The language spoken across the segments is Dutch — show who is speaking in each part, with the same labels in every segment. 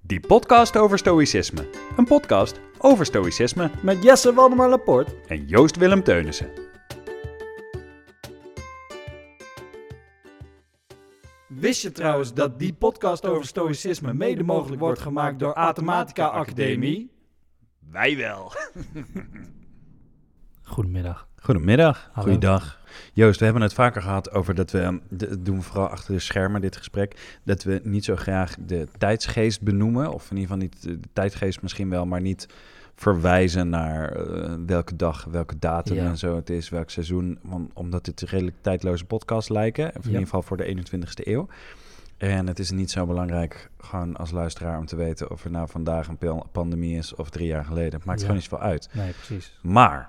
Speaker 1: Die podcast over stoïcisme. Een podcast over stoïcisme
Speaker 2: Met Jesse Waldemar Laporte.
Speaker 1: en Joost Willem Teunissen.
Speaker 2: Wist je trouwens dat die podcast over stoïcisme mede mogelijk wordt gemaakt door Athematica Academie?
Speaker 1: Wij wel.
Speaker 2: Goedemiddag.
Speaker 1: Goedemiddag,
Speaker 2: Hallo.
Speaker 1: goeiedag. Joost, we hebben het vaker gehad over dat we, dat doen we vooral achter de schermen dit gesprek, dat we niet zo graag de tijdsgeest benoemen, of in ieder geval niet de tijdsgeest misschien wel, maar niet verwijzen naar eh, welke dag, welke datum
Speaker 2: Ja.
Speaker 1: en zo het is, welk seizoen, want, omdat dit redelijk tijdloze podcasts lijken, of in
Speaker 2: Ja.
Speaker 1: ieder geval voor de 21ste eeuw. En het is niet zo belangrijk, gewoon als luisteraar, om te weten of er nou vandaag een pandemie is of drie jaar geleden. Het maakt
Speaker 2: Ja.
Speaker 1: gewoon niet zoveel uit.
Speaker 2: Nee, precies.
Speaker 1: Maar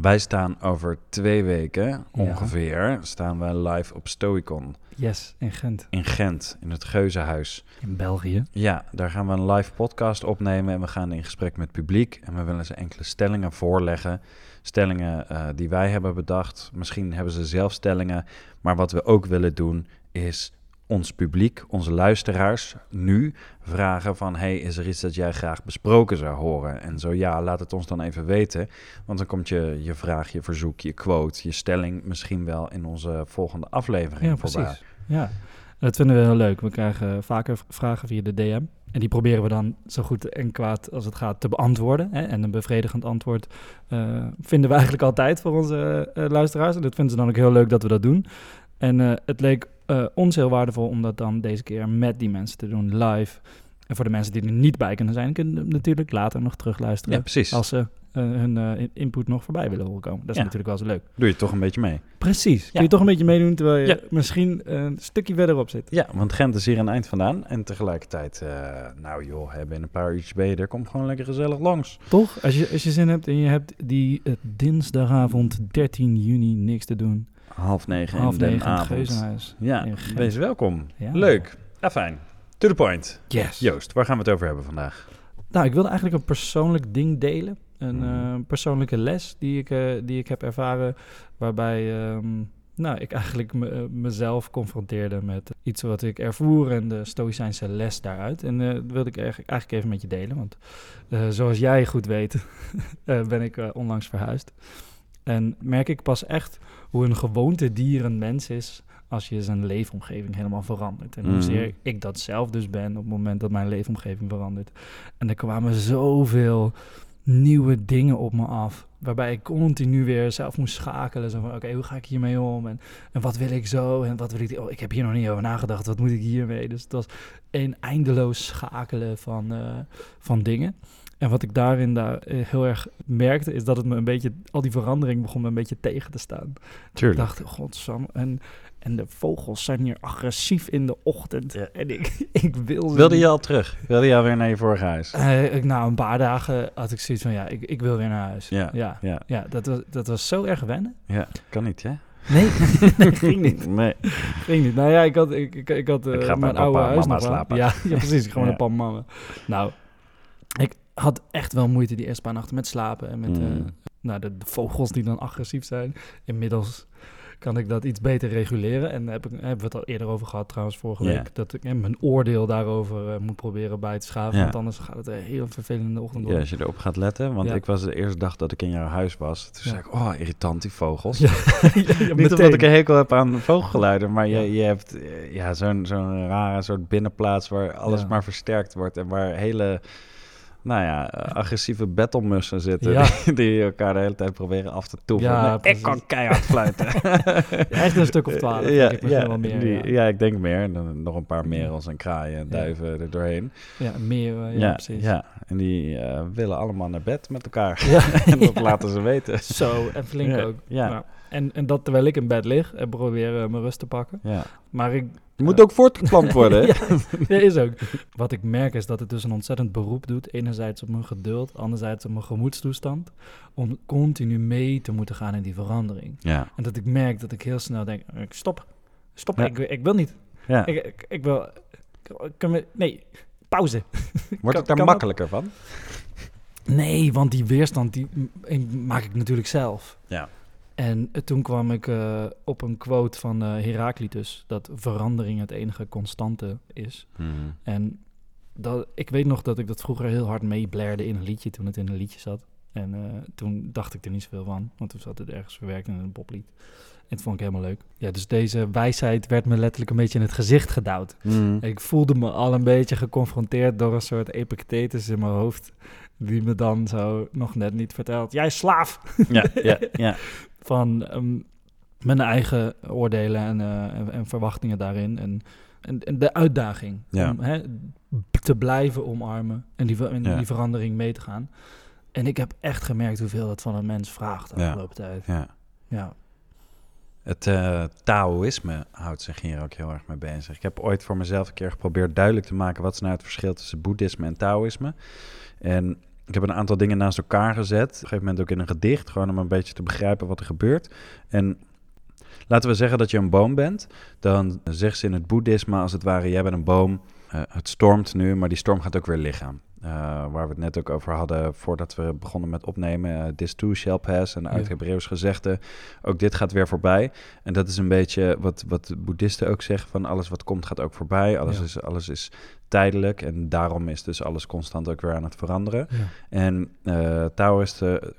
Speaker 1: wij staan over twee weken ongeveer staan we live op Stoicon
Speaker 2: Yes, in Gent.
Speaker 1: in Gent in het Geuzenhuis.
Speaker 2: In België.
Speaker 1: Ja, daar gaan we een live podcast opnemen en we gaan in gesprek met het publiek en we willen ze enkele stellingen voorleggen. Stellingen eh, die wij hebben bedacht. Misschien hebben ze zelf stellingen, maar wat we ook willen doen is ons publiek, onze luisteraars, nu vragen van... hey, is er iets dat jij graag besproken zou horen? En zo ja, laat het ons dan even weten. Want dan komt je, je vraag, je verzoek, je quote, je stelling... misschien wel in onze volgende aflevering
Speaker 2: Ja,
Speaker 1: voorbij.
Speaker 2: precies. Ja, dat vinden we heel leuk. We krijgen vaker vragen via de DM. En die proberen we dan zo goed en kwaad als het gaat te beantwoorden. Hè? En een bevredigend antwoord eh, vinden we eigenlijk altijd voor onze eh, luisteraars. En dat vinden ze dan ook heel leuk dat we dat doen. En eh, het leek eh, ons heel waardevol om dat dan deze keer met die mensen te doen, live. En voor de mensen die er niet bij kunnen zijn, kunnen natuurlijk later nog terugluisteren.
Speaker 1: Ja, precies.
Speaker 2: Als ze eh, hun eh, in- input nog voorbij willen horen komen. Dat is
Speaker 1: Ja.
Speaker 2: natuurlijk wel zo leuk.
Speaker 1: Doe je toch een beetje mee.
Speaker 2: Precies. Kun je toch een beetje meedoen terwijl je
Speaker 1: Ja.
Speaker 2: misschien een stukje verderop zit.
Speaker 1: Ja, want Gent is hier het eind vandaan. En tegelijkertijd, nou joh, hè, binnen een paar uurtjes ben je er. Kom gewoon lekker gezellig langs.
Speaker 2: Toch? Als je, als je zin hebt en je hebt die dinsdagavond 13 juni niks te doen.
Speaker 1: Half negen
Speaker 2: half
Speaker 1: in den
Speaker 2: negen in het
Speaker 1: avond.
Speaker 2: Geuzenhuis.
Speaker 1: Ja, wees welkom.
Speaker 2: Ja.
Speaker 1: Leuk. Ja, fijn. To the point.
Speaker 2: Yes.
Speaker 1: Joost, waar gaan we het over hebben vandaag?
Speaker 2: Nou, ik wilde eigenlijk een persoonlijk ding delen. Een
Speaker 1: Mhm.
Speaker 2: eh, persoonlijke les die ik, eh, die ik heb ervaren. Waarbij ehm, nou, ik eigenlijk me- eh, mezelf confronteerde met iets wat ik ervoer en de Stoïcijnse les daaruit. En eh, dat wilde ik eigenlijk, eigenlijk even met je delen. Want eh, zoals jij goed weet, eh, ben ik onlangs verhuisd. En merk ik pas echt hoe een gewoonte dier een mens is als je zijn leefomgeving helemaal verandert. En
Speaker 1: Mhm.
Speaker 2: hoezeer ik dat zelf dus ben op het moment dat mijn leefomgeving verandert. En er kwamen zoveel nieuwe dingen op me af. Waarbij ik continu weer zelf moest schakelen. Zo van, oké, hoe ga ik hiermee om? En, en wat wil ik zo? En wat wil ik... Oh, ik heb hier nog niet over nagedacht. Wat moet ik hiermee? Dus het was een eindeloos schakelen van, eh, van dingen. En wat ik daarin daar eh, heel erg merkte... is dat het me een beetje... al die verandering begon me een beetje tegen te staan. Ik
Speaker 1: Tuurlijk.
Speaker 2: dacht, godsam, en, en de vogels zijn hier agressief in de ochtend. En ik, ik wil
Speaker 1: Wilde
Speaker 2: niet.
Speaker 1: je al terug? Wilde je alweer naar je vorige huis?
Speaker 2: Ik, na een paar dagen had ik zoiets van, ja, ik, ik wil weer naar huis.
Speaker 1: Ja,
Speaker 2: ja.
Speaker 1: ja.
Speaker 2: Ja, dat was, dat was zo erg wennen.
Speaker 1: Ja, kan niet, hè?
Speaker 2: Nee, nee ging niet.
Speaker 1: Nee.
Speaker 2: Ging niet. Nou ja, ik had, ik, ik, ik had eh,
Speaker 1: Ik
Speaker 2: mijn
Speaker 1: papa
Speaker 2: oude
Speaker 1: en
Speaker 2: huis
Speaker 1: mama
Speaker 2: nog
Speaker 1: slapen.
Speaker 2: Ja, ja, precies. Ik gewoon
Speaker 1: Ja.
Speaker 2: naar papa en mama. Nou, ik had echt wel moeite die eerste paar nachten met slapen. En met eh,
Speaker 1: Mm.
Speaker 2: nou, de, de vogels die dan agressief zijn. Inmiddels kan ik dat iets beter reguleren. En heb ik, hebben we het al eerder over gehad trouwens vorige
Speaker 1: Ja.
Speaker 2: week. Dat ik eh, mijn oordeel daarover eh, moet proberen bij te schaven.
Speaker 1: Ja.
Speaker 2: Want anders gaat het een heel vervelende ochtend
Speaker 1: Ja,
Speaker 2: worden.
Speaker 1: als je erop gaat letten. Want
Speaker 2: Ja.
Speaker 1: ik was de eerste dag dat ik in jouw huis was. Toen
Speaker 2: Ja.
Speaker 1: zei ik, oh, irritant die vogels.
Speaker 2: Ja, ja,
Speaker 1: Niet omdat ik een hekel heb aan vogelgeluiden, maar je,
Speaker 2: Ja.
Speaker 1: je hebt eh, ja, zo'n zo'n rare soort binnenplaats waar alles
Speaker 2: Ja.
Speaker 1: maar versterkt wordt en waar hele, nou ja, eh, agressieve battlemussen zitten
Speaker 2: Ja.
Speaker 1: die, die elkaar de hele tijd proberen af te toeven.
Speaker 2: Ja,
Speaker 1: ik kan keihard fluiten.
Speaker 2: Echt een stuk of twaalf.
Speaker 1: ja,
Speaker 2: denk ik
Speaker 1: ja,
Speaker 2: wel meer.
Speaker 1: die-
Speaker 2: ja.
Speaker 1: ja, ik denk meer. En dan nog een paar merels en kraaien en
Speaker 2: Ja.
Speaker 1: duiven er doorheen.
Speaker 2: Ja, meer, eh, ja,
Speaker 1: Ja,
Speaker 2: precies.
Speaker 1: ja, en die eh, willen allemaal naar bed met elkaar.
Speaker 2: Ja.
Speaker 1: en dat
Speaker 2: Ja.
Speaker 1: laten ze weten.
Speaker 2: Zo, en flink
Speaker 1: Ja,
Speaker 2: ook.
Speaker 1: ja.
Speaker 2: Nou, en, en dat terwijl ik in bed lig en probeer eh, mijn rust te pakken.
Speaker 1: Ja.
Speaker 2: Maar ik...
Speaker 1: Je moet ook voortgeplant worden.
Speaker 2: ja, ja, is ook. Wat ik merk is dat het dus een ontzettend beroep doet. Enerzijds op mijn geduld, anderzijds op mijn gemoedstoestand. Om continu mee te moeten gaan in die verandering.
Speaker 1: ja.
Speaker 2: En dat ik merk dat ik heel snel denk, ik stop. Stop,
Speaker 1: Ja.
Speaker 2: ik, ik wil niet.
Speaker 1: ja.
Speaker 2: Ik, ik, ik wil... Kunnen we... Nee, pauze.
Speaker 1: Wordt het daar
Speaker 2: dat?
Speaker 1: makkelijker van?
Speaker 2: Nee, want die weerstand die maak ik natuurlijk zelf.
Speaker 1: Ja.
Speaker 2: En toen kwam ik eh, op een quote van eh Heraclitus, dat verandering het enige constante is.
Speaker 1: Mhm.
Speaker 2: En dat, ik weet nog dat ik dat vroeger heel hard meeblerde in een liedje toen het in een liedje zat. En eh, toen dacht ik er niet zoveel van, want toen zat het ergens verwerkt in een poplied. En dat vond ik helemaal leuk. Ja, dus deze wijsheid werd me letterlijk een beetje in het gezicht gedouwd.
Speaker 1: Mm.
Speaker 2: Ik voelde me al een beetje geconfronteerd door een soort Epictetus in mijn hoofd. Die me dan zo nog net niet vertelt. Jij slaaf!
Speaker 1: Ja, ja, ja.
Speaker 2: Van ehm, mijn eigen oordelen en, eh, en, en verwachtingen daarin. En, en, en de uitdaging
Speaker 1: Ja.
Speaker 2: om hè, te blijven omarmen. En die, ver- en
Speaker 1: Ja.
Speaker 2: die verandering mee te gaan. En ik heb echt gemerkt hoeveel het van een mens vraagt de
Speaker 1: Ja.
Speaker 2: afgelopen tijd.
Speaker 1: ja.
Speaker 2: Ja.
Speaker 1: Het eh, Taoïsme houdt zich hier ook heel erg mee bezig. Ik heb ooit voor mezelf een keer geprobeerd duidelijk te maken wat is nou het verschil tussen boeddhisme en Taoïsme. En ik heb een aantal dingen naast elkaar gezet. Op een gegeven moment ook in een gedicht, gewoon om een beetje te begrijpen wat er gebeurt. En laten we zeggen dat je een boom bent. Dan zegt ze in het boeddhisme als het ware, jij bent een boom. Eh, het stormt nu, maar die storm gaat ook weer liggen. Eh, waar we het net ook over hadden voordat we begonnen met opnemen. eh, this too shall pass. En uit
Speaker 2: Ja.
Speaker 1: Hebreeuws gezegde, ook dit gaat weer voorbij. En dat is een beetje wat, wat boeddhisten ook zeggen: van alles wat komt gaat ook voorbij. Alles,
Speaker 2: Ja.
Speaker 1: is, alles is tijdelijk. En daarom is dus alles constant ook weer aan het veranderen.
Speaker 2: Ja.
Speaker 1: En eh Taoïsten,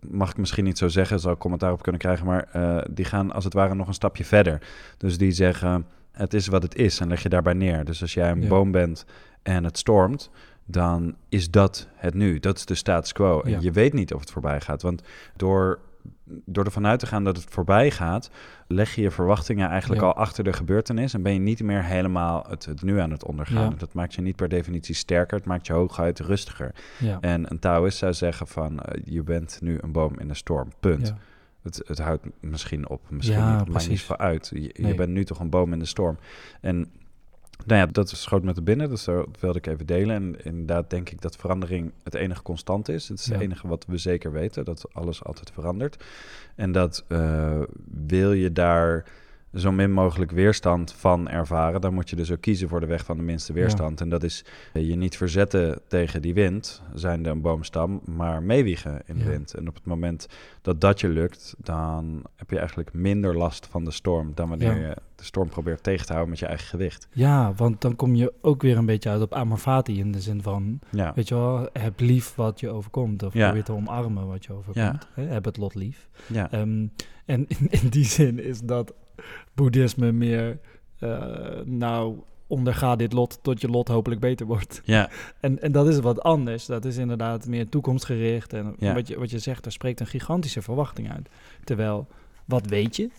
Speaker 1: mag ik misschien niet zo zeggen, zou ik commentaar op kunnen krijgen, maar die gaan als het ware nog een stapje verder. Dus die zeggen: het is wat het is en leg je daarbij neer. Dus als jij een
Speaker 2: Ja.
Speaker 1: boom bent en het stormt. Dan is dat het nu. Dat is de status quo. En
Speaker 2: Ja.
Speaker 1: je weet niet of het voorbij gaat. Want door door ervan uit te gaan dat het voorbij gaat, leg je je verwachtingen eigenlijk
Speaker 2: Ja.
Speaker 1: al achter de gebeurtenis en ben je niet meer helemaal het, het nu aan het ondergaan.
Speaker 2: Ja.
Speaker 1: Dat maakt je niet per definitie sterker, het maakt je hooguit rustiger. En een Taoïst zou zeggen van, eh, je bent nu een boom in de storm, punt. Het, het houdt misschien op, misschien niet, maakt niet uit. Je, je bent nu toch een boom in de storm. En nou ja, dat schoot me te binnen, dus dat wilde ik even delen. En inderdaad denk ik dat verandering het enige constant is. Het is
Speaker 2: Ja.
Speaker 1: het enige wat we zeker weten, dat alles altijd verandert. En dat eh, wil je daar zo min mogelijk weerstand van ervaren, dan moet je dus ook kiezen voor de weg van de minste weerstand. En dat is eh, je niet verzetten tegen die wind, zijnde een boomstam, maar meewiegen in de
Speaker 2: Ja.
Speaker 1: wind. En op het moment dat dat je lukt, dan heb je eigenlijk minder last van de storm dan wanneer
Speaker 2: Ja.
Speaker 1: je de storm probeert tegen te houden met je eigen gewicht.
Speaker 2: Ja, want dan kom je ook weer een beetje uit op amor fati in de zin van,
Speaker 1: Ja,
Speaker 2: weet je wel, heb lief wat je overkomt. Of probeer te omarmen wat je overkomt. Heb het lot lief.
Speaker 1: ja.
Speaker 2: Ehm, en in, in die zin is dat boeddhisme meer, eh, nou, onderga dit lot tot je lot hopelijk beter wordt.
Speaker 1: ja,
Speaker 2: En, en dat is wat anders. Dat is inderdaad meer toekomstgericht. En
Speaker 1: Ja.
Speaker 2: wat, je, wat je zegt, daar spreekt een gigantische verwachting uit. Terwijl, wat weet je?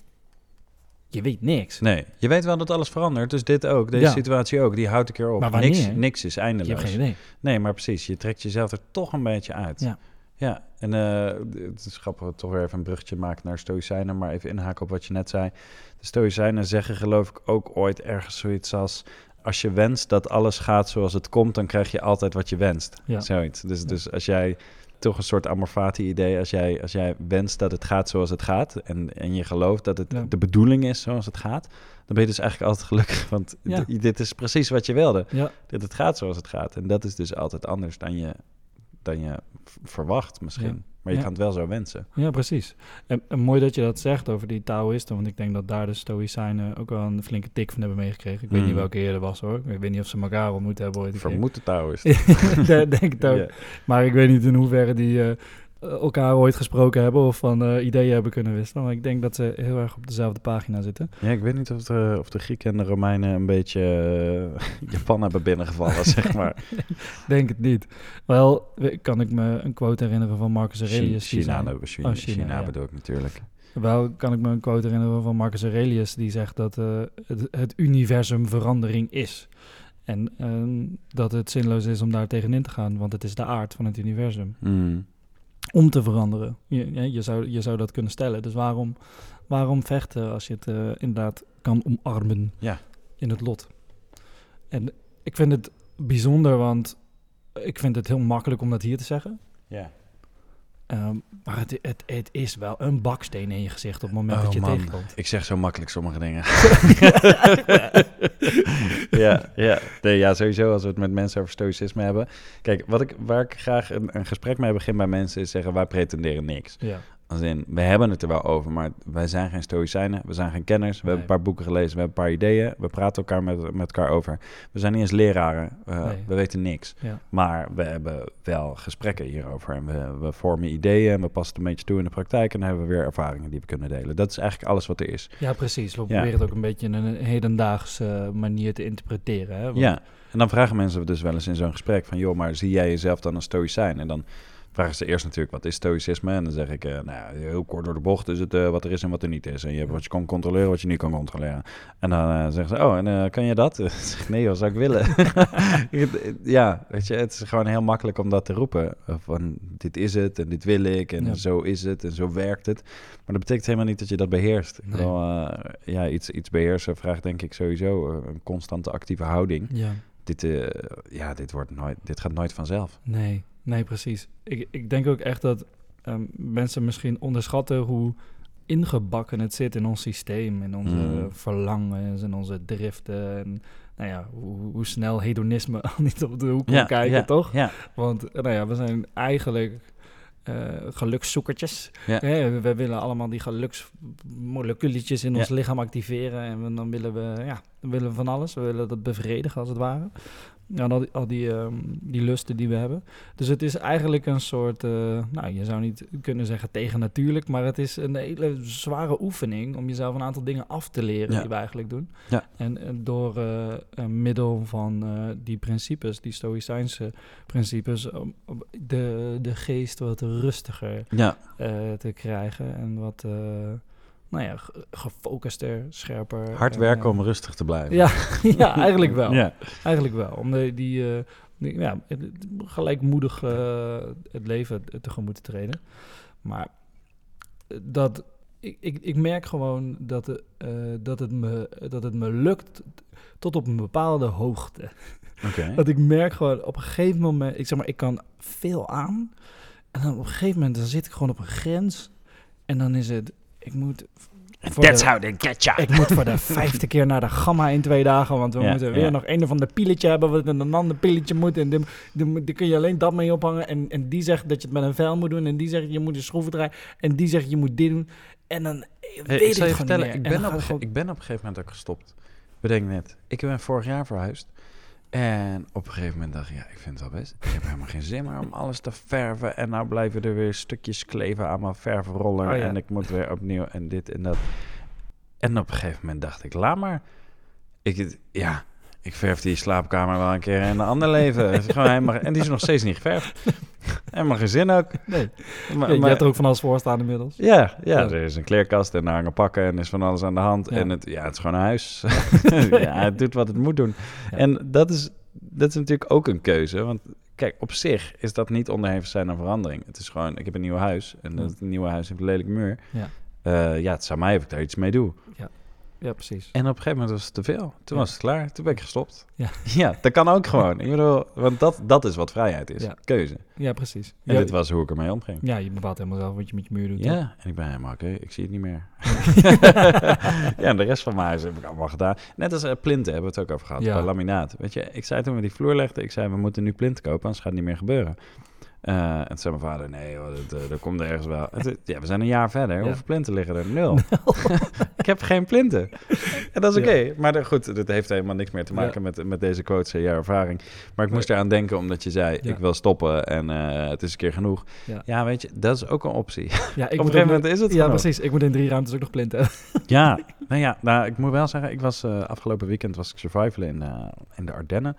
Speaker 2: Je weet niks.
Speaker 1: nee. Je weet wel dat alles verandert, dus dit ook, deze
Speaker 2: Ja.
Speaker 1: situatie ook, die houdt een keer op.
Speaker 2: Maar wanneer?
Speaker 1: Niks, niks is
Speaker 2: Je
Speaker 1: eindeloos.
Speaker 2: hebt geen idee.
Speaker 1: Nee, maar precies. Je trekt jezelf er toch een beetje uit.
Speaker 2: Ja.
Speaker 1: Ja, en eh, het is grappig toch weer even een bruggetje maken naar Stoïcijnen, maar even inhaken op wat je net zei. De Stoïcijnen zeggen geloof ik ook ooit ergens zoiets als... Als je wenst dat alles gaat zoals het komt, dan krijg je altijd wat je wenst.
Speaker 2: Ja.
Speaker 1: Zoiets. Dus,
Speaker 2: Ja.
Speaker 1: dus als jij toch een soort amorfati idee, als jij, als jij wenst dat het gaat zoals het gaat en, en je gelooft dat het
Speaker 2: Ja.
Speaker 1: de bedoeling is zoals het gaat, dan ben je dus eigenlijk altijd gelukkig, want dit is precies wat je wilde dat het gaat zoals het gaat. En dat is dus altijd anders dan je, dan je verwacht misschien.
Speaker 2: Ja.
Speaker 1: Maar je
Speaker 2: Ja.
Speaker 1: kan het wel zo wensen.
Speaker 2: ja precies. En, en mooi dat je dat zegt over die Taoïsten. Want ik denk dat daar de Stoïcijnen ook wel een flinke tik van hebben meegekregen. Ik weet
Speaker 1: Mm.
Speaker 2: niet welke eerder was hoor. Ik weet niet of ze elkaar ontmoet hebben ooit.
Speaker 1: Vermoed.
Speaker 2: Ja, denk het ook. Maar ik weet niet in hoeverre die eh, elkaar ooit gesproken hebben of van eh, ideeën hebben kunnen wisselen. Maar ik denk dat ze heel erg op dezelfde pagina zitten.
Speaker 1: Ja, ik weet niet of de, of de Grieken en de Romeinen een beetje eh, Japan hebben binnengevallen, zeg maar.
Speaker 2: Denk het niet. Wel we- kan ik me een quote herinneren van Marcus Aurelius.
Speaker 1: China, China,
Speaker 2: Oh, China,
Speaker 1: China
Speaker 2: ja.
Speaker 1: bedoel ik natuurlijk.
Speaker 2: Wel kan ik me een quote herinneren van Marcus Aurelius. Die zegt dat eh, het, het universum verandering is. En ehm, dat het zinloos is om daar tegenin te gaan. Want het is de aard van het universum.
Speaker 1: Mm.
Speaker 2: Om te veranderen. Je, je, zou, je zou dat kunnen stellen. Dus waarom, waarom vechten als je het eh, inderdaad kan omarmen
Speaker 1: Ja.
Speaker 2: in het lot? En ik vind het bijzonder, want ik vind het heel makkelijk om dat hier te zeggen.
Speaker 1: Ja.
Speaker 2: Ehm, maar het, het, het is wel een baksteen in je gezicht op het moment
Speaker 1: Oh,
Speaker 2: dat je
Speaker 1: man.
Speaker 2: tegenkomt.
Speaker 1: Ik zeg zo makkelijk sommige dingen. ja, ja. Nee, ja, sowieso als we het met mensen over stoïcisme hebben. Kijk, wat ik, waar ik graag een, een gesprek mee begin bij mensen is zeggen, wij pretenderen niks.
Speaker 2: Ja,
Speaker 1: Als in, we hebben het er wel over, maar wij zijn geen stoïcijnen. We zijn geen kenners. We
Speaker 2: Nee.
Speaker 1: hebben een paar boeken gelezen. We hebben een paar ideeën. We praten elkaar met, met elkaar over. We zijn niet eens leraren. Eh,
Speaker 2: Nee.
Speaker 1: We weten niks.
Speaker 2: Ja.
Speaker 1: Maar we hebben wel gesprekken hierover. En we, we vormen ideeën en we passen het een beetje toe in de praktijk. En dan hebben we weer ervaringen die we kunnen delen. Dat is eigenlijk alles wat er is.
Speaker 2: Ja, precies. We
Speaker 1: Ja.
Speaker 2: proberen het ook een beetje in een hedendaagse manier te interpreteren. Hè? Want-
Speaker 1: Ja, en dan vragen mensen dus wel eens in zo'n gesprek van... joh, maar zie jij jezelf dan als stoïcijn? En dan vragen ze eerst natuurlijk, wat is stoïcisme? En dan zeg ik, eh, nou ja, heel kort door de bocht is het eh, wat er is en wat er niet is. En je hebt wat je kan controleren, wat je niet kan controleren. En dan eh, zeggen ze, oh, en kan je dat? Zeg nee, wat zou ik willen? ja, weet je, het is gewoon heel makkelijk om dat te roepen. Van, dit is het en dit wil ik en
Speaker 2: Ja.
Speaker 1: zo is het en zo werkt het. Maar dat betekent helemaal niet dat je dat beheerst.
Speaker 2: Nee.
Speaker 1: eh, ja, iets, iets beheersen vraagt denk ik sowieso een constante actieve houding
Speaker 2: ja.
Speaker 1: dit, ja, dit, wordt nooit, dit gaat nooit vanzelf.
Speaker 2: Nee, nee, precies. Ik, ik denk ook echt dat ehm, mensen misschien onderschatten hoe ingebakken het zit in ons systeem, in onze
Speaker 1: Mm.
Speaker 2: verlangens en onze driften. En nou ja, hoe, hoe snel hedonisme al niet op de hoek
Speaker 1: Ja,
Speaker 2: kan kijken,
Speaker 1: ja,
Speaker 2: toch?
Speaker 1: Ja,
Speaker 2: Want eh, nou ja, we zijn eigenlijk eh gelukszoekertjes.
Speaker 1: Ja.
Speaker 2: We, we willen allemaal die geluksmoleculetjes in ons lichaam activeren. En we- dan willen we, ja, dan willen we van alles. We willen dat bevredigen, als het ware. Ja, al die, al die, ehm, die lusten die we hebben. Dus het is eigenlijk een soort, eh, nou, je zou niet kunnen zeggen tegennatuurlijk, maar het is een hele zware oefening om jezelf een aantal dingen af te leren
Speaker 1: Ja.
Speaker 2: die we eigenlijk doen.
Speaker 1: Ja.
Speaker 2: En, en door een middel van eh, die principes, die stoïcijnse principes, om de, de geest wat rustiger
Speaker 1: ja,
Speaker 2: te krijgen en wat, nou ja, ge- gefocuster, scherper.
Speaker 1: hard
Speaker 2: en,
Speaker 1: werken
Speaker 2: eh,
Speaker 1: om rustig te blijven.
Speaker 2: Ja, ja, eigenlijk wel.
Speaker 1: Ja,
Speaker 2: Eigenlijk wel. Om de, die, eh, die, ja, gelijkmoedig eh, het leven tegemoet te treden. Maar eh, dat, ik, ik, ik merk gewoon dat, het, eh, dat, het me, dat het me lukt tot op een bepaalde hoogte.
Speaker 1: oké.
Speaker 2: Dat ik merk gewoon op een gegeven moment, ik zeg maar, ik kan veel aan. En dan op een gegeven moment dan zit ik gewoon op een grens. En dan is het, ik moet.
Speaker 1: That's
Speaker 2: de-
Speaker 1: how they get
Speaker 2: ik moet voor de vijfde keer naar de gamma in twee dagen. Want we
Speaker 1: Ja,
Speaker 2: moeten weer
Speaker 1: ja.
Speaker 2: nog een of ander pilletje hebben. Wat een ander pilletje moet. En die kun je alleen dat mee ophangen. En, en die zegt dat je het met een vel moet doen. En die zegt je moet een schroeven draaien. En die zegt je moet dit doen. En dan
Speaker 1: Hey,
Speaker 2: weet
Speaker 1: ik
Speaker 2: ik
Speaker 1: zal je
Speaker 2: het
Speaker 1: vertellen,
Speaker 2: niet
Speaker 1: ik ben, op, een ik ben op een gegeven moment ook gestopt. Bedenk net, ik ben vorig jaar verhuisd. En op een gegeven moment dacht ik, ja, ik vind het wel best. Ik heb helemaal geen zin meer om alles te verven. En nou blijven er weer stukjes kleven aan mijn verfroller.
Speaker 2: Oh ja.
Speaker 1: En ik moet weer opnieuw en dit en dat. En op een gegeven moment dacht ik, laat maar. Ik, ja, ik verf die slaapkamer wel een keer in een ander leven. Gewoon helemaal, en die is nog steeds niet geverfd. Helemaal geen zin ook.
Speaker 2: Nee,
Speaker 1: Maar,
Speaker 2: je, je
Speaker 1: maar-
Speaker 2: hebt er ook van alles voor staan inmiddels.
Speaker 1: ja, ja,
Speaker 2: Ja.
Speaker 1: er is een kleerkast en daar hangen pakken en is van alles aan de hand.
Speaker 2: Ja.
Speaker 1: En het, ja, het is gewoon een huis. ja, het doet wat het moet doen.
Speaker 2: Ja.
Speaker 1: En dat is, dat is natuurlijk ook een keuze. Want kijk, op zich is dat niet onderhevig zijn aan verandering. Het is gewoon, ik heb een nieuw huis en dat nieuwe huis heeft een lelijke muur.
Speaker 2: Ja.
Speaker 1: Eh, ja, het aan mij of ik daar iets mee doe.
Speaker 2: Ja, precies.
Speaker 1: En op een gegeven moment was het te veel. Toen
Speaker 2: Ja.
Speaker 1: was het klaar. Toen ben ik gestopt.
Speaker 2: Ja.
Speaker 1: ja dat kan ook gewoon. Ik bedoel, want dat, dat is wat vrijheid is.
Speaker 2: Ja.
Speaker 1: Keuze.
Speaker 2: Ja, precies.
Speaker 1: En
Speaker 2: ja,
Speaker 1: dit was hoe ik ermee omging.
Speaker 2: ja, je bepaalt helemaal zelf wat je met je muur doet. toch?
Speaker 1: Ja, en ik ben helemaal oké. Ik zie het niet meer. ja, en de rest van mijn huis heb ik allemaal gedaan. Net als eh, plinten hebben we het ook over gehad.
Speaker 2: Ja.
Speaker 1: Bij laminaat. Weet je, ik zei toen we die vloer legden, ik zei we moeten nu plinten kopen, anders gaat het niet meer gebeuren. Eh, en toen zei mijn vader, nee dat, eh, dat komt er ergens wel. Toen- ja, we zijn een jaar verder.
Speaker 2: Ja.
Speaker 1: Hoeveel plinten liggen er? Nul. ik heb geen plinten. En dat is
Speaker 2: Ja.
Speaker 1: oké. Maar de- goed, dit heeft helemaal niks meer te maken met, met deze quotes en jouw ervaring. Maar ik moest eraan denken omdat je zei, ik wil stoppen en eh, het is een keer genoeg.
Speaker 2: Ja.
Speaker 1: Weet je, dat is ook een optie.
Speaker 2: Ja, ik
Speaker 1: Op een gegeven moment is het
Speaker 2: Ja,
Speaker 1: genoeg.
Speaker 2: precies. Ik moet in drie ruimtes ook nog plinten.
Speaker 1: Ja, nou ja, nou, ik moet wel zeggen, ik was afgelopen weekend was ik survivalen in, in de Ardennen.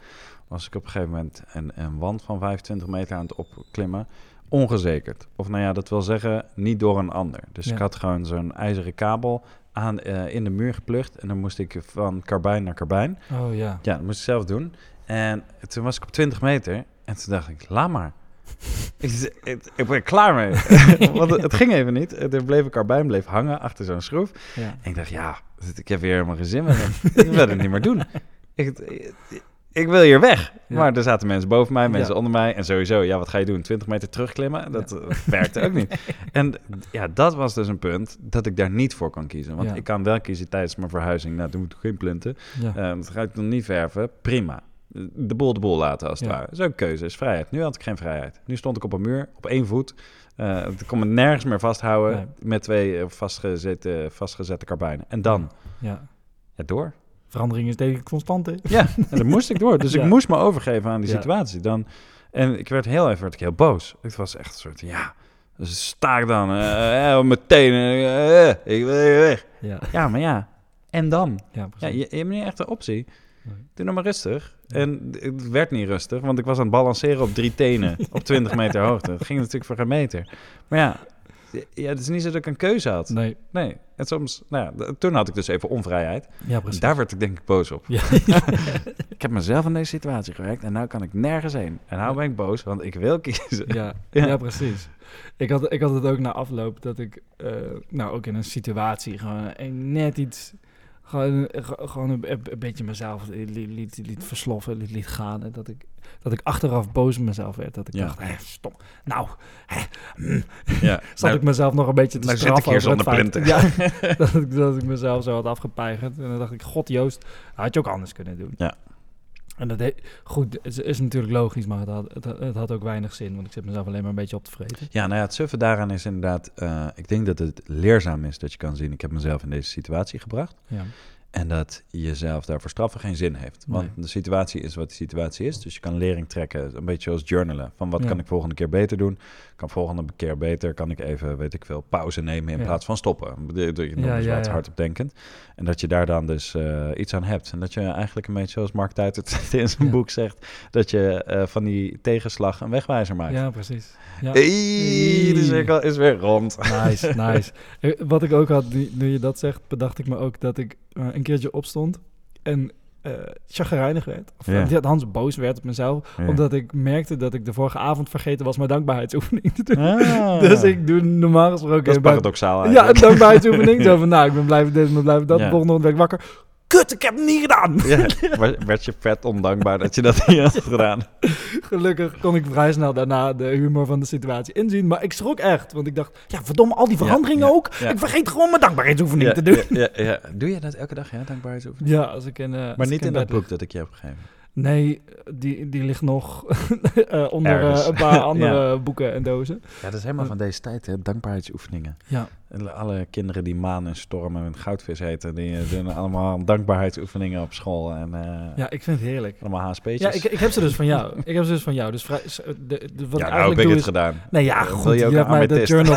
Speaker 1: Was ik op een gegeven moment een, een wand van 25 meter aan het opklimmen. Ongezekerd. Of nou ja, dat wil zeggen, niet door een ander. Dus
Speaker 2: Ja.
Speaker 1: ik had gewoon zo'n ijzeren kabel aan, eh, in de muur geplucht. En dan moest ik van karbijn naar karbijn.
Speaker 2: Oh ja.
Speaker 1: Ja, dat moest ik zelf doen. En toen was ik op 20 meter. En toen dacht ik, laat maar. ik, ik, ik ben er klaar mee. Want het, het ging even niet. Er bleef een karbijn bleef hangen achter zo'n schroef.
Speaker 2: ja.
Speaker 1: En ik dacht, ja, ik heb weer helemaal geen zin meer. ik wil het niet meer doen. Ik, ik wil hier weg.
Speaker 2: Ja.
Speaker 1: Maar er zaten mensen boven mij, mensen
Speaker 2: Ja.
Speaker 1: onder mij. En sowieso, ja, wat ga je doen? 20 meter terugklimmen? Dat eh, werkte ook niet. En ja, dat was dus een punt dat ik daar niet voor kan kiezen. Want
Speaker 2: Ja.
Speaker 1: ik kan wel kiezen tijdens mijn verhuizing. Nou, toen moet ik geen plinten.
Speaker 2: Ja.
Speaker 1: Uh, dat ga ik nog niet verven. Prima. de boel de boel laten als het
Speaker 2: Ja.
Speaker 1: ware. Dat is ook een keuze, is vrijheid. Nu had ik geen vrijheid. Nu stond ik op een muur, op één voet. Eh ik kon me nergens meer vasthouden met twee eh, vastgezette, vastgezette karbijnen. En dan,
Speaker 2: Ja.
Speaker 1: ja, door.
Speaker 2: Verandering is tegen constant, hè?
Speaker 1: Ja, en moest ik door. Dus
Speaker 2: Ja.
Speaker 1: ik moest me overgeven aan die situatie. Dan, en ik werd heel even werd ik heel boos. Het was echt een soort, ja, dus sta ik dan eh, eh, mijn tenen. eh, eh, ik wil hier weg.
Speaker 2: Ja,
Speaker 1: Ja, maar ja, en dan?
Speaker 2: ja
Speaker 1: Ja, je, je hebt niet echt een optie. Doe nou maar rustig.
Speaker 2: Ja.
Speaker 1: En het werd niet rustig, want ik was aan het balanceren op drie tenen op 20 meter hoogte. Dat ging natuurlijk voor geen meter. Maar ja, ja, het is niet zo dat ik een keuze had.
Speaker 2: Nee,
Speaker 1: Nee, en soms, nou ja, toen had ik dus even onvrijheid.
Speaker 2: ja
Speaker 1: En
Speaker 2: precies.
Speaker 1: daar werd ik denk ik boos op.
Speaker 2: Ja.
Speaker 1: Ik heb mezelf in deze situatie gewerkt en nu kan ik nergens heen. En nou ben ik boos, want ik wil kiezen.
Speaker 2: Ja,
Speaker 1: Ja.
Speaker 2: ja. precies. Ik had, ik had het ook na afloop dat ik, eh, nou ook in een situatie gewoon net iets, gewoon, ge- gewoon een, beetje mezelf liet, liet, liet versloffen, liet, liet gaan. En dat ik, dat ik achteraf boos op mezelf werd. Dat ik
Speaker 1: Ja.
Speaker 2: dacht, hé, stom. Nou, hè, mm,
Speaker 1: Ja,
Speaker 2: zat
Speaker 1: nou,
Speaker 2: ik mezelf nog een beetje te
Speaker 1: nou zit ik
Speaker 2: straffen over het. Ja, dat, ik, dat ik mezelf zo had afgepeigerd. En dan dacht ik, god Joost, had je ook anders kunnen doen.
Speaker 1: Ja.
Speaker 2: En dat he- goed, het is, is natuurlijk logisch, maar het had, het, had- het had ook weinig zin. Want ik zit mezelf alleen maar een beetje op te vreten.
Speaker 1: Ja, nou ja, het suffe daaraan is inderdaad... eh, ik denk dat het leerzaam is dat je kan zien... ik heb mezelf in deze situatie gebracht.
Speaker 2: Ja.
Speaker 1: En dat jezelf daarvoor straffen geen zin heeft. Want
Speaker 2: Nee.
Speaker 1: de situatie is wat de situatie is. Dus je kan lering trekken, een beetje zoals journalen. Van wat
Speaker 2: Ja.
Speaker 1: kan ik volgende keer beter doen? Kan volgende keer beter, kan ik even, weet ik veel, pauze nemen in
Speaker 2: Ja.
Speaker 1: plaats van stoppen. Je nog
Speaker 2: Ja,
Speaker 1: eens
Speaker 2: ja,
Speaker 1: wat
Speaker 2: ja.
Speaker 1: hardop denkend. En dat je daar dan dus eh, iets aan hebt. En dat je eigenlijk een beetje zoals Mark Tuit het in zijn boek zegt... dat je eh, van die tegenslag een wegwijzer maakt.
Speaker 2: Ja, precies. Ja.
Speaker 1: De cirkel is weer rond.
Speaker 2: Nice, nice. Eh, Wat ik ook had, nu, je dat zegt, bedacht ik me ook dat ik een keertje opstond en eh chagrijnig werd. Of
Speaker 1: Ja.
Speaker 2: Hans boos werd op mezelf,
Speaker 1: Ja.
Speaker 2: omdat ik merkte dat ik de vorige avond vergeten was mijn dankbaarheidsoefening te doen.
Speaker 1: Ah.
Speaker 2: Dus ik doe normaal gesproken...
Speaker 1: Dat is paradoxaal
Speaker 2: Ja, een dankbaarheidsoefening. Zo van, nou, ik ben blijven dit, ik ben blijven dat.
Speaker 1: Ja.
Speaker 2: De volgende ik wakker. Kut, ik heb het niet gedaan!
Speaker 1: Ja, werd- je vet ondankbaar dat je dat niet had gedaan.
Speaker 2: Gelukkig kon ik vrij snel daarna de humor van de situatie inzien. Maar ik schrok echt, want ik dacht, ja, verdomme, al die veranderingen ook. Ik vergeet gewoon mijn dankbaarheidsoefening te doen.
Speaker 1: Ja, ja, ja. Doe je dat elke dag, ja, dankbaarheidsoefening?
Speaker 2: Ja, als ik in... eh,
Speaker 1: Maar niet in dat boek dat ik je heb gegeven.
Speaker 2: Nee, die, die ligt nog eh, onder eh, een paar andere boeken en dozen.
Speaker 1: Ja, dat is helemaal van deze tijd, hè? Dankbaarheidsoefeningen.
Speaker 2: Ja,
Speaker 1: Alle kinderen die maan en storm en goudvis heten, die eh, doen allemaal dankbaarheidsoefeningen op school. En eh,
Speaker 2: ja, ik vind het heerlijk.
Speaker 1: allemaal HSP'tjes.
Speaker 2: Ja, ik, ik heb ze dus van jou. Ik heb ze dus van jou. Dus vrij, de, de, wat
Speaker 1: ja,
Speaker 2: ik
Speaker 1: nou heb ik het
Speaker 2: is...
Speaker 1: gedaan.
Speaker 2: Nee, ja,
Speaker 1: Eh, wil
Speaker 2: goed.
Speaker 1: je
Speaker 2: Je,
Speaker 1: ook
Speaker 2: hebt
Speaker 1: een
Speaker 2: mij de journal...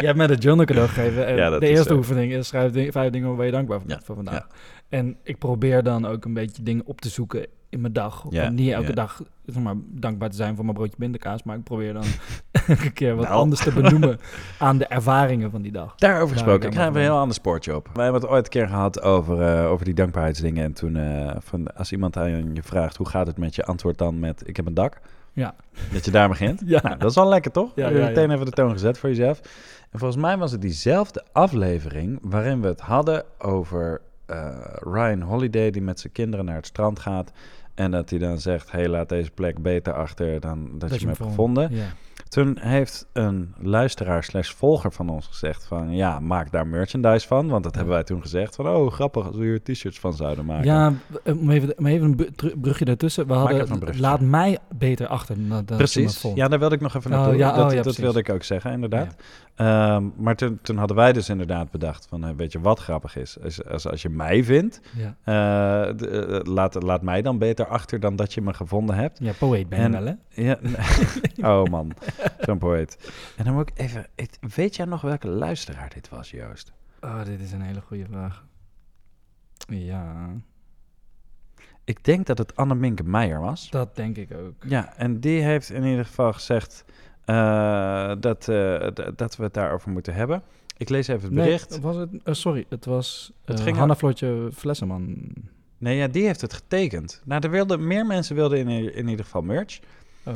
Speaker 2: je hebt mij de journal cadeau gegeven. En
Speaker 1: Ja,
Speaker 2: de eerste oefening is schrijf ding- vijf dingen waar je dankbaar voor
Speaker 1: Ja,
Speaker 2: bent voor vandaag. En ik probeer dan ook een beetje dingen op te zoeken in mijn dag.
Speaker 1: Ja,
Speaker 2: Om niet elke
Speaker 1: ja.
Speaker 2: dag zeg maar, dankbaar te zijn voor mijn broodje bindekaas. Maar ik probeer dan elke keer wat
Speaker 1: Nou.
Speaker 2: anders te benoemen aan de ervaringen van die dag.
Speaker 1: Daarover
Speaker 2: Ja,
Speaker 1: gesproken,
Speaker 2: ik
Speaker 1: ga even een heel ander spoortje op. Wij hebben het ooit een keer gehad over, eh, over die dankbaarheidsdingen. En toen, eh, van, als iemand aan je vraagt, hoe gaat het met je? Antwoord dan met, ik heb een dak.
Speaker 2: Ja.
Speaker 1: Dat je daar begint.
Speaker 2: Ja.
Speaker 1: Nou, dat is wel lekker, toch?
Speaker 2: Ja,
Speaker 1: je
Speaker 2: ja,
Speaker 1: meteen
Speaker 2: ja.
Speaker 1: even de toon gezet voor jezelf. En volgens mij was het diezelfde aflevering waarin we het hadden over eh, Ryan Holiday die met zijn kinderen naar het strand gaat. En dat hij dan zegt, hey, laat deze plek beter achter dan dat, je hem hebt
Speaker 2: vond.
Speaker 1: gevonden.
Speaker 2: Ja.
Speaker 1: Toen heeft een luisteraar slash volger van ons gezegd van... ja, maak daar merchandise van. Want dat hebben wij toen gezegd van... oh, grappig als we hier t-shirts van zouden maken.
Speaker 2: Ja, eh, om even, even een brugje daartussen. We hadden, laat mij beter achter
Speaker 1: Precies. Ja, daar wilde ik nog even
Speaker 2: Oh,
Speaker 1: naartoe.
Speaker 2: ja,
Speaker 1: dat
Speaker 2: oh, ja,
Speaker 1: dat wilde ik ook zeggen, inderdaad. Ehm, maar toen, toen hadden wij dus inderdaad bedacht van... weet je wat grappig is? Als, als, als je mij vindt...
Speaker 2: Ja,
Speaker 1: eh, eh, laat, laat mij dan beter achter dan dat je me gevonden hebt.
Speaker 2: ja poëet ben je wel, hè?
Speaker 1: Ja, oh man, zo'n poëet. En dan moet ik even... weet jij nog welke luisteraar dit was, Joost?
Speaker 2: Oh, dit is een hele goede vraag. Ja,
Speaker 1: Ik denk dat het Anneminke Meijer was.
Speaker 2: dat denk ik ook.
Speaker 1: Ja, en die heeft in ieder geval gezegd eh, dat, eh, dat we het daarover moeten hebben. Ik lees even het bericht.
Speaker 2: Nee, was het, eh, sorry, het was
Speaker 1: Het ging
Speaker 2: Hanna Floortje Flesseman.
Speaker 1: Nee, ja, die heeft het getekend. Nou, er wilden, meer mensen wilden in, in ieder geval merch.
Speaker 2: Oh.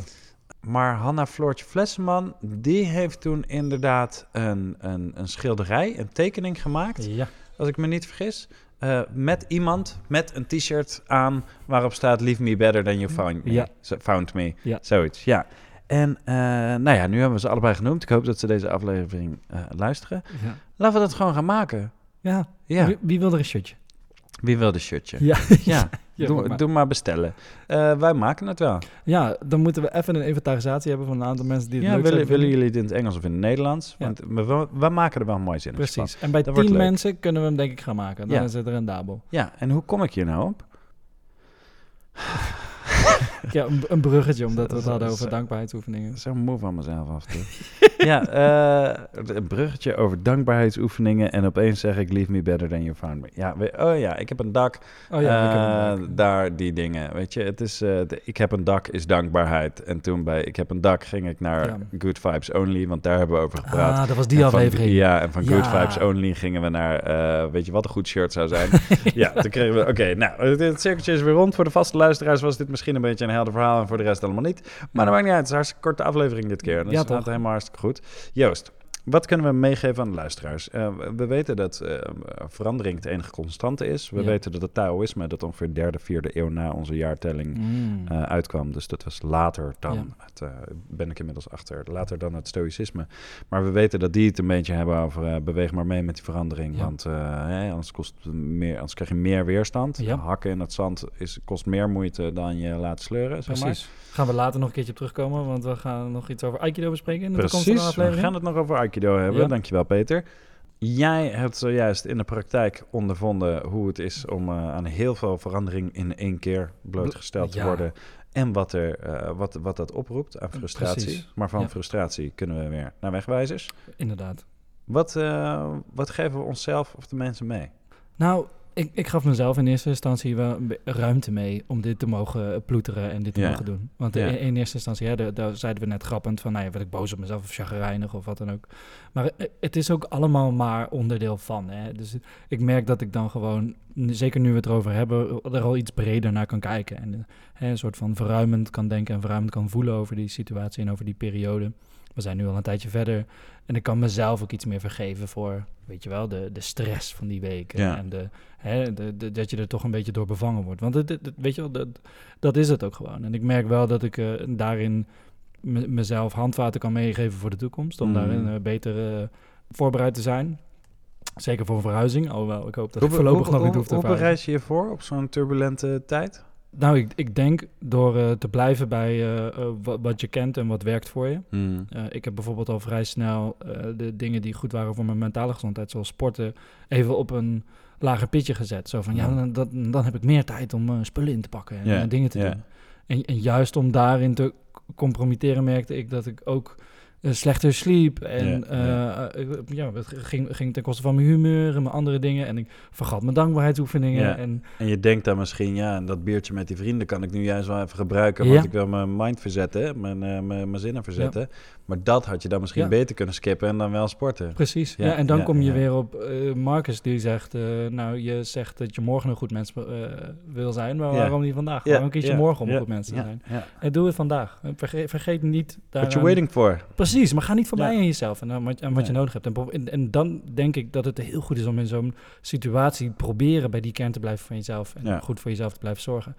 Speaker 1: Maar Hanna Floortje Flesseman, die heeft toen inderdaad een, een, een schilderij, een tekening gemaakt,
Speaker 2: Ja,
Speaker 1: als ik me niet vergis. eh, met iemand met een t-shirt aan waarop staat Leave me better than you found me.
Speaker 2: Ja.
Speaker 1: Found me,
Speaker 2: Ja.
Speaker 1: zoiets, ja. En eh, nou ja, nu hebben we ze allebei genoemd. Ik hoop dat ze deze aflevering eh, luisteren.
Speaker 2: ja.
Speaker 1: Laten we dat gewoon gaan maken.
Speaker 2: ja.
Speaker 1: Ja,
Speaker 2: Wie, wie wil er een shirtje?
Speaker 1: Wie wil de shirtje?
Speaker 2: Ja,
Speaker 1: Ja,
Speaker 2: ja,
Speaker 1: doe,
Speaker 2: maar-
Speaker 1: doe maar bestellen. Eh, wij maken het wel.
Speaker 2: ja, dan moeten we even een inventarisatie hebben van een aantal mensen die het
Speaker 1: Ja,
Speaker 2: leuk
Speaker 1: willen, willen jullie het in het Engels of in het Nederlands?
Speaker 2: Ja.
Speaker 1: Want we, we, we maken er wel een mooi zin
Speaker 2: Precies. En bij
Speaker 1: Dat
Speaker 2: tien
Speaker 1: leuk.
Speaker 2: mensen kunnen we hem denk ik gaan maken. Dan
Speaker 1: Ja.
Speaker 2: is het rendabel.
Speaker 1: Ja, en hoe kom ik hier nou op?
Speaker 2: Ja, een, een bruggetje, omdat we het hadden over dankbaarheidsoefeningen.
Speaker 1: Zo moe van mezelf af en toe. ja, eh, een bruggetje over dankbaarheidsoefeningen. En opeens zeg ik, leave me better than you found me. Ja, we- oh ja, ik heb een dak.
Speaker 2: Oh ja,
Speaker 1: Eh,
Speaker 2: ook.
Speaker 1: daar die dingen. Weet je, het is, eh, de- ik heb een dak is dankbaarheid. En toen bij ik heb een dak ging ik naar
Speaker 2: Ja.
Speaker 1: Good Vibes Only, want daar hebben we over gepraat.
Speaker 2: Ah, dat was die
Speaker 1: En van-
Speaker 2: aflevering.
Speaker 1: ja, en van Good. Vibes Only gingen we naar, weet je wat een goed shirt zou zijn? ja, toen kregen we, oké, nou, het, het cirkeltje is weer rond. Voor de vaste luisteraars was dit misschien een beetje een helder verhaal en voor de rest allemaal niet. Maar dat maakt niet uit, het is een hartstikke korte aflevering dit keer. Dus
Speaker 2: Ja,
Speaker 1: gaat
Speaker 2: toch?
Speaker 1: helemaal hartstikke goed. Joost, wat kunnen we meegeven aan de luisteraars? Eh, we weten dat eh, verandering het enige constante is. We
Speaker 2: Ja.
Speaker 1: weten dat het Taoïsme, dat ongeveer derde, vierde eeuw na onze jaartelling
Speaker 2: Mm.
Speaker 1: eh, uitkwam. Dus dat was later dan,
Speaker 2: Ja.
Speaker 1: het, ben ik inmiddels achter, later dan het stoïcisme. Maar we weten dat die het een beetje hebben over beweeg maar mee met die verandering.
Speaker 2: Ja.
Speaker 1: Want anders, kost meer, anders krijg je meer weerstand. Hakken in het zand is, kost meer moeite dan je laten sleuren, zeg maar.
Speaker 2: Precies. Gaan we later nog een keertje op terugkomen, want we gaan nog iets over Aikido bespreken in de
Speaker 1: Precies, we gaan het nog over Aikido hebben.
Speaker 2: Ja.
Speaker 1: Dankjewel Peter. Jij hebt zojuist in de praktijk ondervonden hoe het is om eh, aan heel veel verandering in één keer blootgesteld te
Speaker 2: Ja.
Speaker 1: worden. En wat, er, eh, wat, wat dat oproept aan frustratie.
Speaker 2: Precies.
Speaker 1: Maar van
Speaker 2: Ja.
Speaker 1: frustratie kunnen we weer naar wegwijzers.
Speaker 2: Inderdaad.
Speaker 1: Wat, eh, wat geven we onszelf of de mensen mee?
Speaker 2: Nou, ik, ik gaf mezelf in eerste instantie wel ruimte mee om dit te mogen eh, ploeteren en dit te
Speaker 1: Ja.
Speaker 2: mogen doen. Want
Speaker 1: Ja.
Speaker 2: in, in eerste instantie, hè, daar, daar zeiden we net grappend van, nou ja, werd ik boos op mezelf of chagrijnig of wat dan ook. Maar eh, het is ook allemaal maar onderdeel van. Hè. Dus ik merk dat ik dan gewoon, zeker nu we het erover hebben, er al iets breder naar kan kijken. En eh, hè, een soort van verruimend kan denken en verruimend kan voelen over die situatie en over die periode. We zijn nu al een tijdje verder. En ik kan mezelf ook iets meer vergeven voor, weet je wel, de, de stress van die weken.
Speaker 1: Ja.
Speaker 2: En de, hè, de, de- dat je er toch een beetje door bevangen wordt. Want het, weet je wel, dat, dat is het ook gewoon. En ik merk wel dat ik eh, daarin me- mezelf handvaten kan meegeven voor de toekomst. Om
Speaker 1: Mhm.
Speaker 2: daarin eh, beter eh, voorbereid te zijn. Zeker voor een verhuizing. Alhoewel, ik hoop dat
Speaker 1: Hoe,
Speaker 2: ik voorlopig
Speaker 1: hoe-
Speaker 2: nog niet
Speaker 1: hoe-
Speaker 2: hoef te
Speaker 1: hoe bereid je je voor op zo'n turbulente tijd?
Speaker 2: Nou, ik, ik denk door eh, te blijven bij eh, eh, wat, wat je kent en wat werkt voor je.
Speaker 1: Hmm.
Speaker 2: Ik heb bijvoorbeeld al vrij snel de dingen die goed waren voor mijn mentale gezondheid, zoals sporten, even op een lager pitje gezet. Zo van, ja,
Speaker 1: Ja.
Speaker 2: dan, dat, dan heb ik meer tijd om spullen in te pakken en dingen te doen. En, en juist om daarin te compromitteren merkte ik dat ik ook slechter sliep. En
Speaker 1: Ja,
Speaker 2: ja, ja, het ging, ging ten koste van mijn humeur en mijn andere dingen. En ik vergat mijn dankbaarheidsoefeningen. En
Speaker 1: En je denkt dan misschien, ja, en dat biertje met die vrienden kan ik nu juist wel even gebruiken, want ik wil mijn mind verzetten, mijn, eh, mijn, mijn zinnen verzetten. Maar dat had je dan misschien
Speaker 2: Ja.
Speaker 1: beter kunnen skippen en dan wel sporten.
Speaker 2: Precies.
Speaker 1: Ja,
Speaker 2: Ja, en dan
Speaker 1: ja,
Speaker 2: kom je weer op eh, Marcus die zegt, eh, nou je zegt dat je morgen een goed mens eh, wil zijn, maar waarom niet vandaag?
Speaker 1: Ja,
Speaker 2: Waarom kies je morgen om een goed mens te zijn? En doe het vandaag. Vergeet, vergeet niet
Speaker 1: What
Speaker 2: daaraan-
Speaker 1: you waiting for?
Speaker 2: Precies, maar ga niet voorbij aan jezelf en wat, je nodig hebt. En, en, dan denk ik dat het heel goed is om in zo'n situatie proberen bij die kern te blijven van jezelf en goed voor jezelf te blijven zorgen.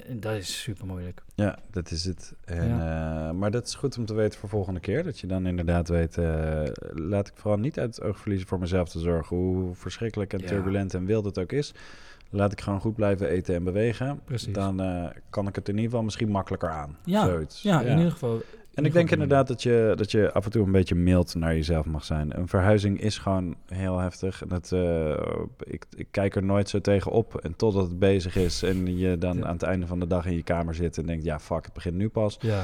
Speaker 2: En, dat is super moeilijk.
Speaker 1: Ja, dat is het. En, eh, maar dat is goed om te weten voor volgende keer. Dat je dan inderdaad weet, eh, laat ik vooral niet uit het oog verliezen voor mezelf te zorgen. Hoe verschrikkelijk en
Speaker 2: Ja.
Speaker 1: turbulent en wild het ook is. Laat ik gewoon goed blijven eten en bewegen.
Speaker 2: Precies.
Speaker 1: Dan eh, kan ik het in ieder geval misschien makkelijker aan.
Speaker 2: Ja,
Speaker 1: Zoiets.
Speaker 2: Ja, in ieder geval.
Speaker 1: En ik denk inderdaad dat je, dat je af en toe een beetje mild naar jezelf mag zijn. Een verhuizing is gewoon heel heftig. En Dat, eh, ik, ik kijk er nooit zo tegen op. En totdat het bezig is en je dan
Speaker 2: Ja.
Speaker 1: aan het einde van de dag in je kamer zit en denkt... ja, fuck, het begint nu pas.
Speaker 2: Ja,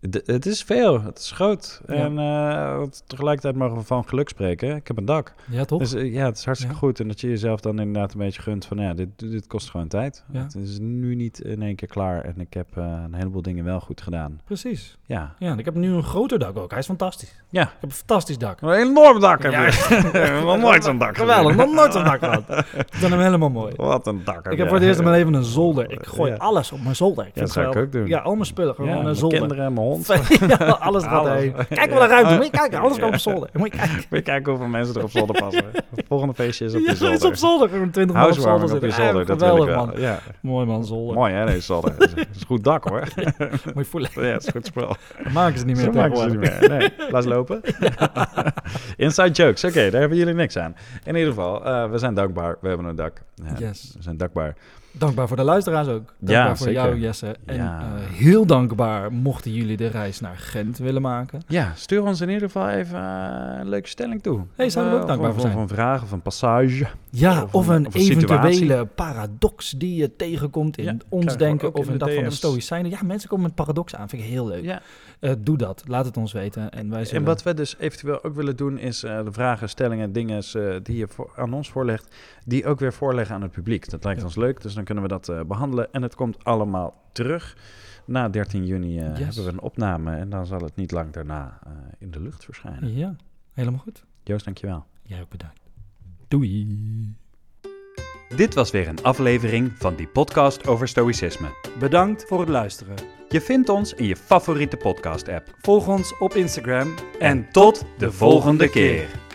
Speaker 1: Het is veel, het is groot.
Speaker 2: Ja.
Speaker 1: En eh, tegelijkertijd mogen we van geluk spreken. Ik heb een dak.
Speaker 2: ja toch?
Speaker 1: Dus eh, ja, het is hartstikke
Speaker 2: Ja.
Speaker 1: goed. En dat je jezelf dan inderdaad een beetje gunt van... ja, dit, dit kost gewoon tijd.
Speaker 2: Ja.
Speaker 1: Het is nu niet in één keer klaar. En ik heb eh, een heleboel dingen wel goed gedaan.
Speaker 2: Precies.
Speaker 1: Ja.
Speaker 2: Ja, en ik heb nu een groter dak ook. Hij is fantastisch.
Speaker 1: Ja.
Speaker 2: Ik heb een fantastisch dak.
Speaker 1: Een enorm dak heb
Speaker 2: Ja.
Speaker 1: je. Nog nooit zo'n dak
Speaker 2: Geweldig, nog nooit zo'n dak gehad. Ik vind hem helemaal mooi.
Speaker 1: Wat een dak heb
Speaker 2: Ik heb voor het eerst in mijn leven een zolder. Ik gooi alles op mijn zolder. Ik
Speaker 1: Ja, dat zou ik ook doen.
Speaker 2: Ja, al mijn spullen gewoon een zolder.
Speaker 1: kinderen, mijn hond.
Speaker 2: Ja, alles gaat heen. Kijk wel naar ruimte. Moet je kijken, alles kan op zolder. Moet je kijken.
Speaker 1: Moet je kijken hoeveel mensen er op zolder passen. Het volgende feestje is op
Speaker 2: Ja,
Speaker 1: je zolder.
Speaker 2: is op zolder. Gewoon 20 man op zolder
Speaker 1: op je zolder,
Speaker 2: Ja,
Speaker 1: dat wil ik
Speaker 2: geweldig,
Speaker 1: wel.
Speaker 2: man.
Speaker 1: Ja.
Speaker 2: Mooi man, zolder.
Speaker 1: Mooi hè, deze zolder. Dat is, dat goed dak hoor.
Speaker 2: Moet je voelen.
Speaker 1: Ja, het is goed spel.
Speaker 2: Dat maken ze niet meer
Speaker 1: Zo maken ze niet meer. Nee, laat ze lopen. Inside jokes, oké, daar hebben jullie niks aan. In ieder geval, eh, we zijn dankbaar. We hebben een dak. Ja,
Speaker 2: Yes.
Speaker 1: We zijn dankbaar.
Speaker 2: Dankbaar voor de luisteraars ook. Dankbaar voor
Speaker 1: zeker.
Speaker 2: jou, Jesse. En
Speaker 1: Ja.
Speaker 2: eh, heel dankbaar mochten jullie de reis naar Gent willen maken.
Speaker 1: Ja, stuur ons in ieder geval even eh, een leuke stelling toe.
Speaker 2: Hey, zouden we
Speaker 1: Eh,
Speaker 2: ook dankbaar
Speaker 1: of-
Speaker 2: voor
Speaker 1: Of
Speaker 2: zijn.
Speaker 1: een vraag of een passage.
Speaker 2: Ja,
Speaker 1: Of
Speaker 2: of,
Speaker 1: een-
Speaker 2: een,
Speaker 1: of
Speaker 2: eventuele paradox die je tegenkomt in
Speaker 1: Ja,
Speaker 2: ons denken of
Speaker 1: in
Speaker 2: in
Speaker 1: de
Speaker 2: dat van de. Stoïcijnen. Ja, mensen komen met paradox aan. Vind ik heel leuk.
Speaker 1: Ja.
Speaker 2: Eh, doe dat. Laat het ons weten. En wij zullen...
Speaker 1: En wat we dus eventueel ook willen doen, is eh, de vragen, stellingen, dingen eh, die je voor, aan ons voorlegt, die ook weer voorleggen aan het publiek. Dat lijkt ons leuk, dus dan kunnen we dat eh, behandelen. En het komt allemaal terug. Na 13 juni eh,
Speaker 2: Yes.
Speaker 1: hebben we een opname en dan zal het niet lang daarna eh, in de lucht verschijnen.
Speaker 2: Ja, helemaal goed.
Speaker 1: Joost, dankjewel.
Speaker 2: Jij ook bedankt. Doei.
Speaker 1: Dit was weer een aflevering van die podcast over stoïcisme.
Speaker 2: Bedankt voor het luisteren.
Speaker 1: Je vindt ons in je favoriete podcast-app.
Speaker 2: Volg ons op Instagram
Speaker 1: En tot de volgende keer.